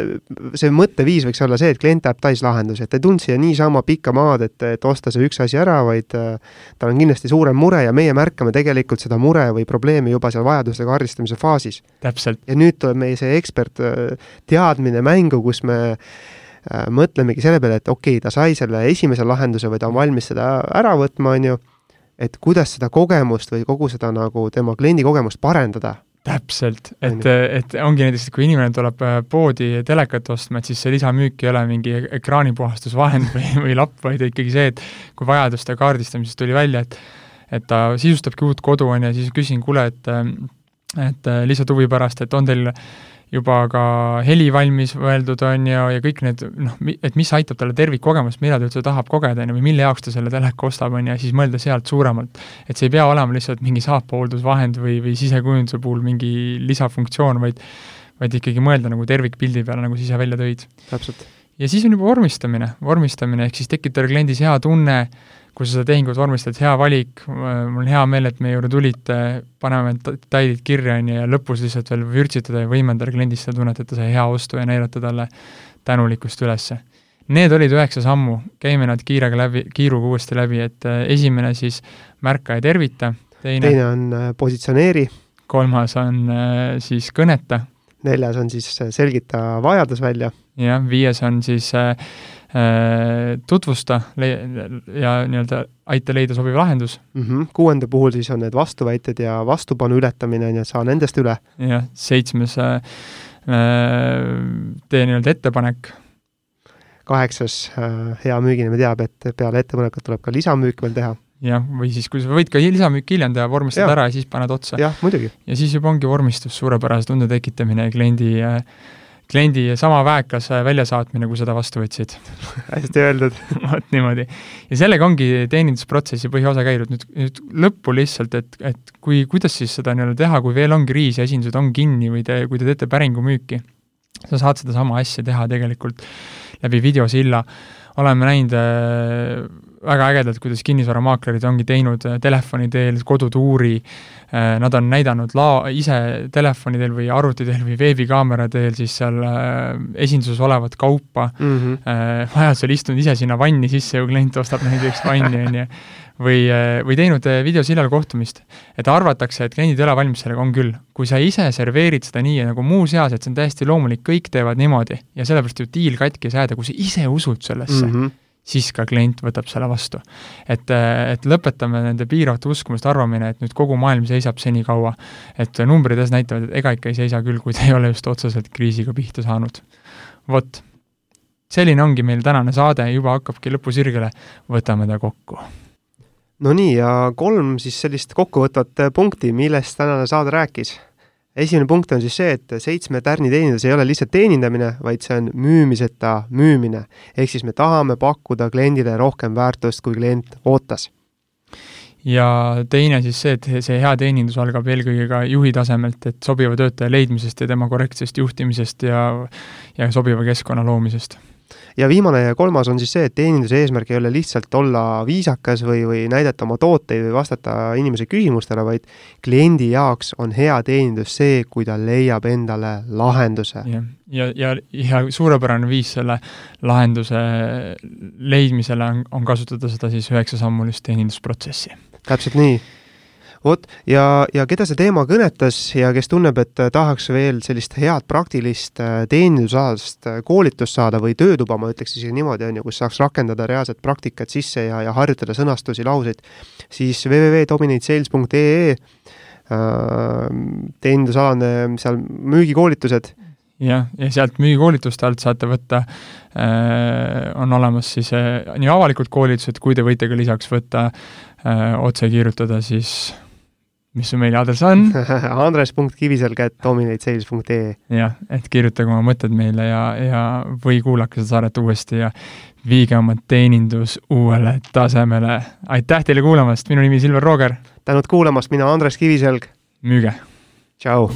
see mõtteviis võiks olla see, et klient tahab täislahendusi, et ta ei tulnud siia niisama pikka maad, et, et osta see üks asi ära, vaid äh, tal on kindlasti suurem mure ja meie märkame tegelikult seda mure või probleemi juba seal vajaduste kaardistamise faasis. ja nüüd tuleb meie see ekspert teadmine mängu, kus me äh, mõtlemegi selle peale, et okei okay,, ta sai selle esimese lahenduse või ta on valmis seda ära võtma, on ju, et kuidas seda kogemust või kogu seda nagu tema kliendi kogemust parendada. Täpselt, et, et ongi näiteks, et kui inimene tuleb äh, poodi telekat ostma, et siis see lisamüük ei ole mingi ekraanipuhastusvahend või, või lapp, vaid ikkagi see, et kui vajaduste kaardistamisest tuli välja, et et ta sisustabki uut kodu, on ju, siis küsin, kuule, et et lihtsalt huvi pärast, et on teil juba ka heli valmis mõeldud, on ju, ja kõik need noh, et mis aitab talle tervikkogemust, mida ta üldse tahab kogeda, on ju, või mille jaoks ta selle teleka ostab, on ju, ja siis mõelda sealt suuremalt. et see ei pea olema lihtsalt mingi saapahooldusvahend või, või sisekujunduse puhul mingi lisafunktsioon, vaid vaid ikkagi mõelda nagu tervikpildi peale, nagu sa ise välja tõid. täpselt. ja siis on juba vormistamine, vormistamine, ehk siis tekitada kliendis hea tunne, kui sa seda tehingut vormistad, hea valik, mul on hea meel, et meie juurde tulite, paneme detailid kirja, on ju, ja lõpus lihtsalt veel vürtsitada ja võimendada kliendist seda tunnet, et ta sai hea ostu ja näidata talle tänulikkust üles. Need olid üheksa sammu, käime nad kiirega läbi, kiiruga uuesti läbi, et äh, esimene siis märka ja tervita, teine teine on äh, positsioneeri, kolmas on äh, siis kõneta, neljas on siis selgita vajadus välja, jah, viies on siis Äh, tutvusta le-, ja nii-öelda aita leida sobiv lahendus mm. -hmm. kuuenda puhul siis on need vastuväited ja vastupanu ületamine, on ju, saa nendest üle. jah, seitsmes äh, tee nii-öelda ettepanek. kaheksas äh, hea müügiinimene teab, et peale ettepanekut tuleb ka lisamüük veel teha jah, või siis, kui sa võid ka lisamüüki hiljem teha, vormistad ära ja siis paned otsa. jah, muidugi. ja siis juba ongi vormistus, suurepärase tunde tekitamine kliendi äh, kliendi sama väekas väljasaatmine, kui seda vastu võtsid. Hästi öeldud. Vot niimoodi. ja sellega ongi teenindusprotsessi põhiosa käidud, nüüd, nüüd lõppu lihtsalt, et, et kui, kuidas siis seda nii-öelda teha, kui veel on kriis ja esindused on kinni või te, kui te teete päringumüüki, sa saad sedasama asja teha tegelikult läbi videosilla, oleme näinud äh, väga ägedalt, kuidas kinnisvaramaaklerid ongi teinud äh, telefoni teel kodutuuri, äh, nad on näidanud lao, ise telefoni teel või arvuti teel või veebikaamera teel siis seal esinduses olevat kaupa mm, -hmm. vajadusel istunud ise sinna vanni sisse, kui klient ostab näiteks vanni, on ju, või, või teinud videosillal kohtumist. et arvatakse, et kliendid ei ole valmis sellega, on küll. kui sa ise serveerid seda nii, nagu muuseas, et see on täiesti loomulik, kõik teevad niimoodi ja sellepärast ju diil katki ei saa jääda, kui sa ise usud sellesse mm, -hmm siis ka klient võtab selle vastu. et, et lõpetame nende piiravate uskumuste arvamine, et nüüd kogu maailm seisab senikaua. et numbrid tõesti näitavad, et ega ikka ei seisa küll, kui ta ei ole just otseselt kriisiga pihta saanud. vot, selline ongi meil tänane saade, juba hakkabki lõpusirgele, võtame ta kokku no nii, ja kolm siis sellist kokkuvõtvat punkti, millest tänane saade rääkis esimene punkt on siis see, et seitsme tärni teenindus ei ole lihtsalt teenindamine, vaid see on müümiseta müümine. ehk siis me tahame pakkuda kliendile rohkem väärtust, kui klient ootas. ja teine siis see, et see hea teenindus algab eelkõige ka juhi tasemelt, et sobiva töötaja leidmisest ja tema korrektsest juhtimisest ja ja sobiva keskkonna loomisest ja viimane ja kolmas on siis see, et teeninduse eesmärk ei ole lihtsalt olla viisakas või, või näidata oma tooteid või vastata inimese küsimustele, vaid kliendi jaoks on hea teenindus see, kui ta leiab endale lahenduse. ja, ja, ja, ja suurepärane viis selle lahenduse leidmisele on, on kasutada seda siis üheksasammulist teenindusprotsessi. täpselt nii vot, ja, ja keda see teema kõnetas ja kes tunneb, et äh, tahaks veel sellist head praktilist äh, teenindusalast äh, koolitust saada või töötuba, ma ütleks isegi niimoodi, on ju, kus saaks rakendada reaalset praktikat sisse ja, ja harjutada sõnastusi, lauseid, siis www.dominatesales.ee teenindusalane seal müügikoolitused. Jah, ja sealt müügikoolituste alt saate võtta äh,, on olemas siis äh, nii avalikud koolitused, kui te võite ka lisaks võtta äh,, otse kirjutada siis mis su meiliaadress on andres.kiviselg.dominatesales.ee jah, et kirjutage oma mõtted meile ja, ja või kuulake seda saadet uuesti ja viige oma teenindus uuele tasemele. aitäh teile kuulamast, minu nimi Silver Rooger! tänud kuulamast, mina Andres Kiviselg! müüge! tšau!